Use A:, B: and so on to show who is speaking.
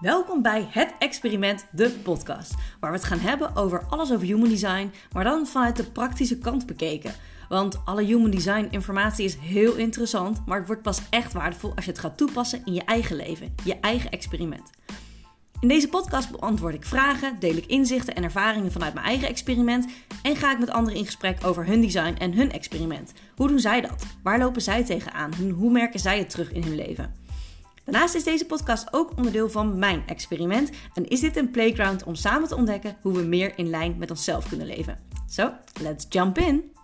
A: Welkom bij Het Experiment, de podcast, waar we het gaan hebben over alles over human design, maar dan vanuit de praktische kant bekeken. Want alle human design informatie is heel interessant, maar het wordt pas echt waardevol als je het gaat toepassen in je eigen leven, je eigen experiment. In deze podcast beantwoord ik vragen, deel ik inzichten en ervaringen vanuit mijn eigen experiment en ga ik met anderen in gesprek over hun design en hun experiment. Hoe doen zij dat? Waar lopen zij tegenaan? Hoe merken zij het terug in hun leven? Daarnaast is deze podcast ook onderdeel van mijn experiment en is dit een playground om samen te ontdekken hoe we meer in lijn met onszelf kunnen leven. So, let's jump in!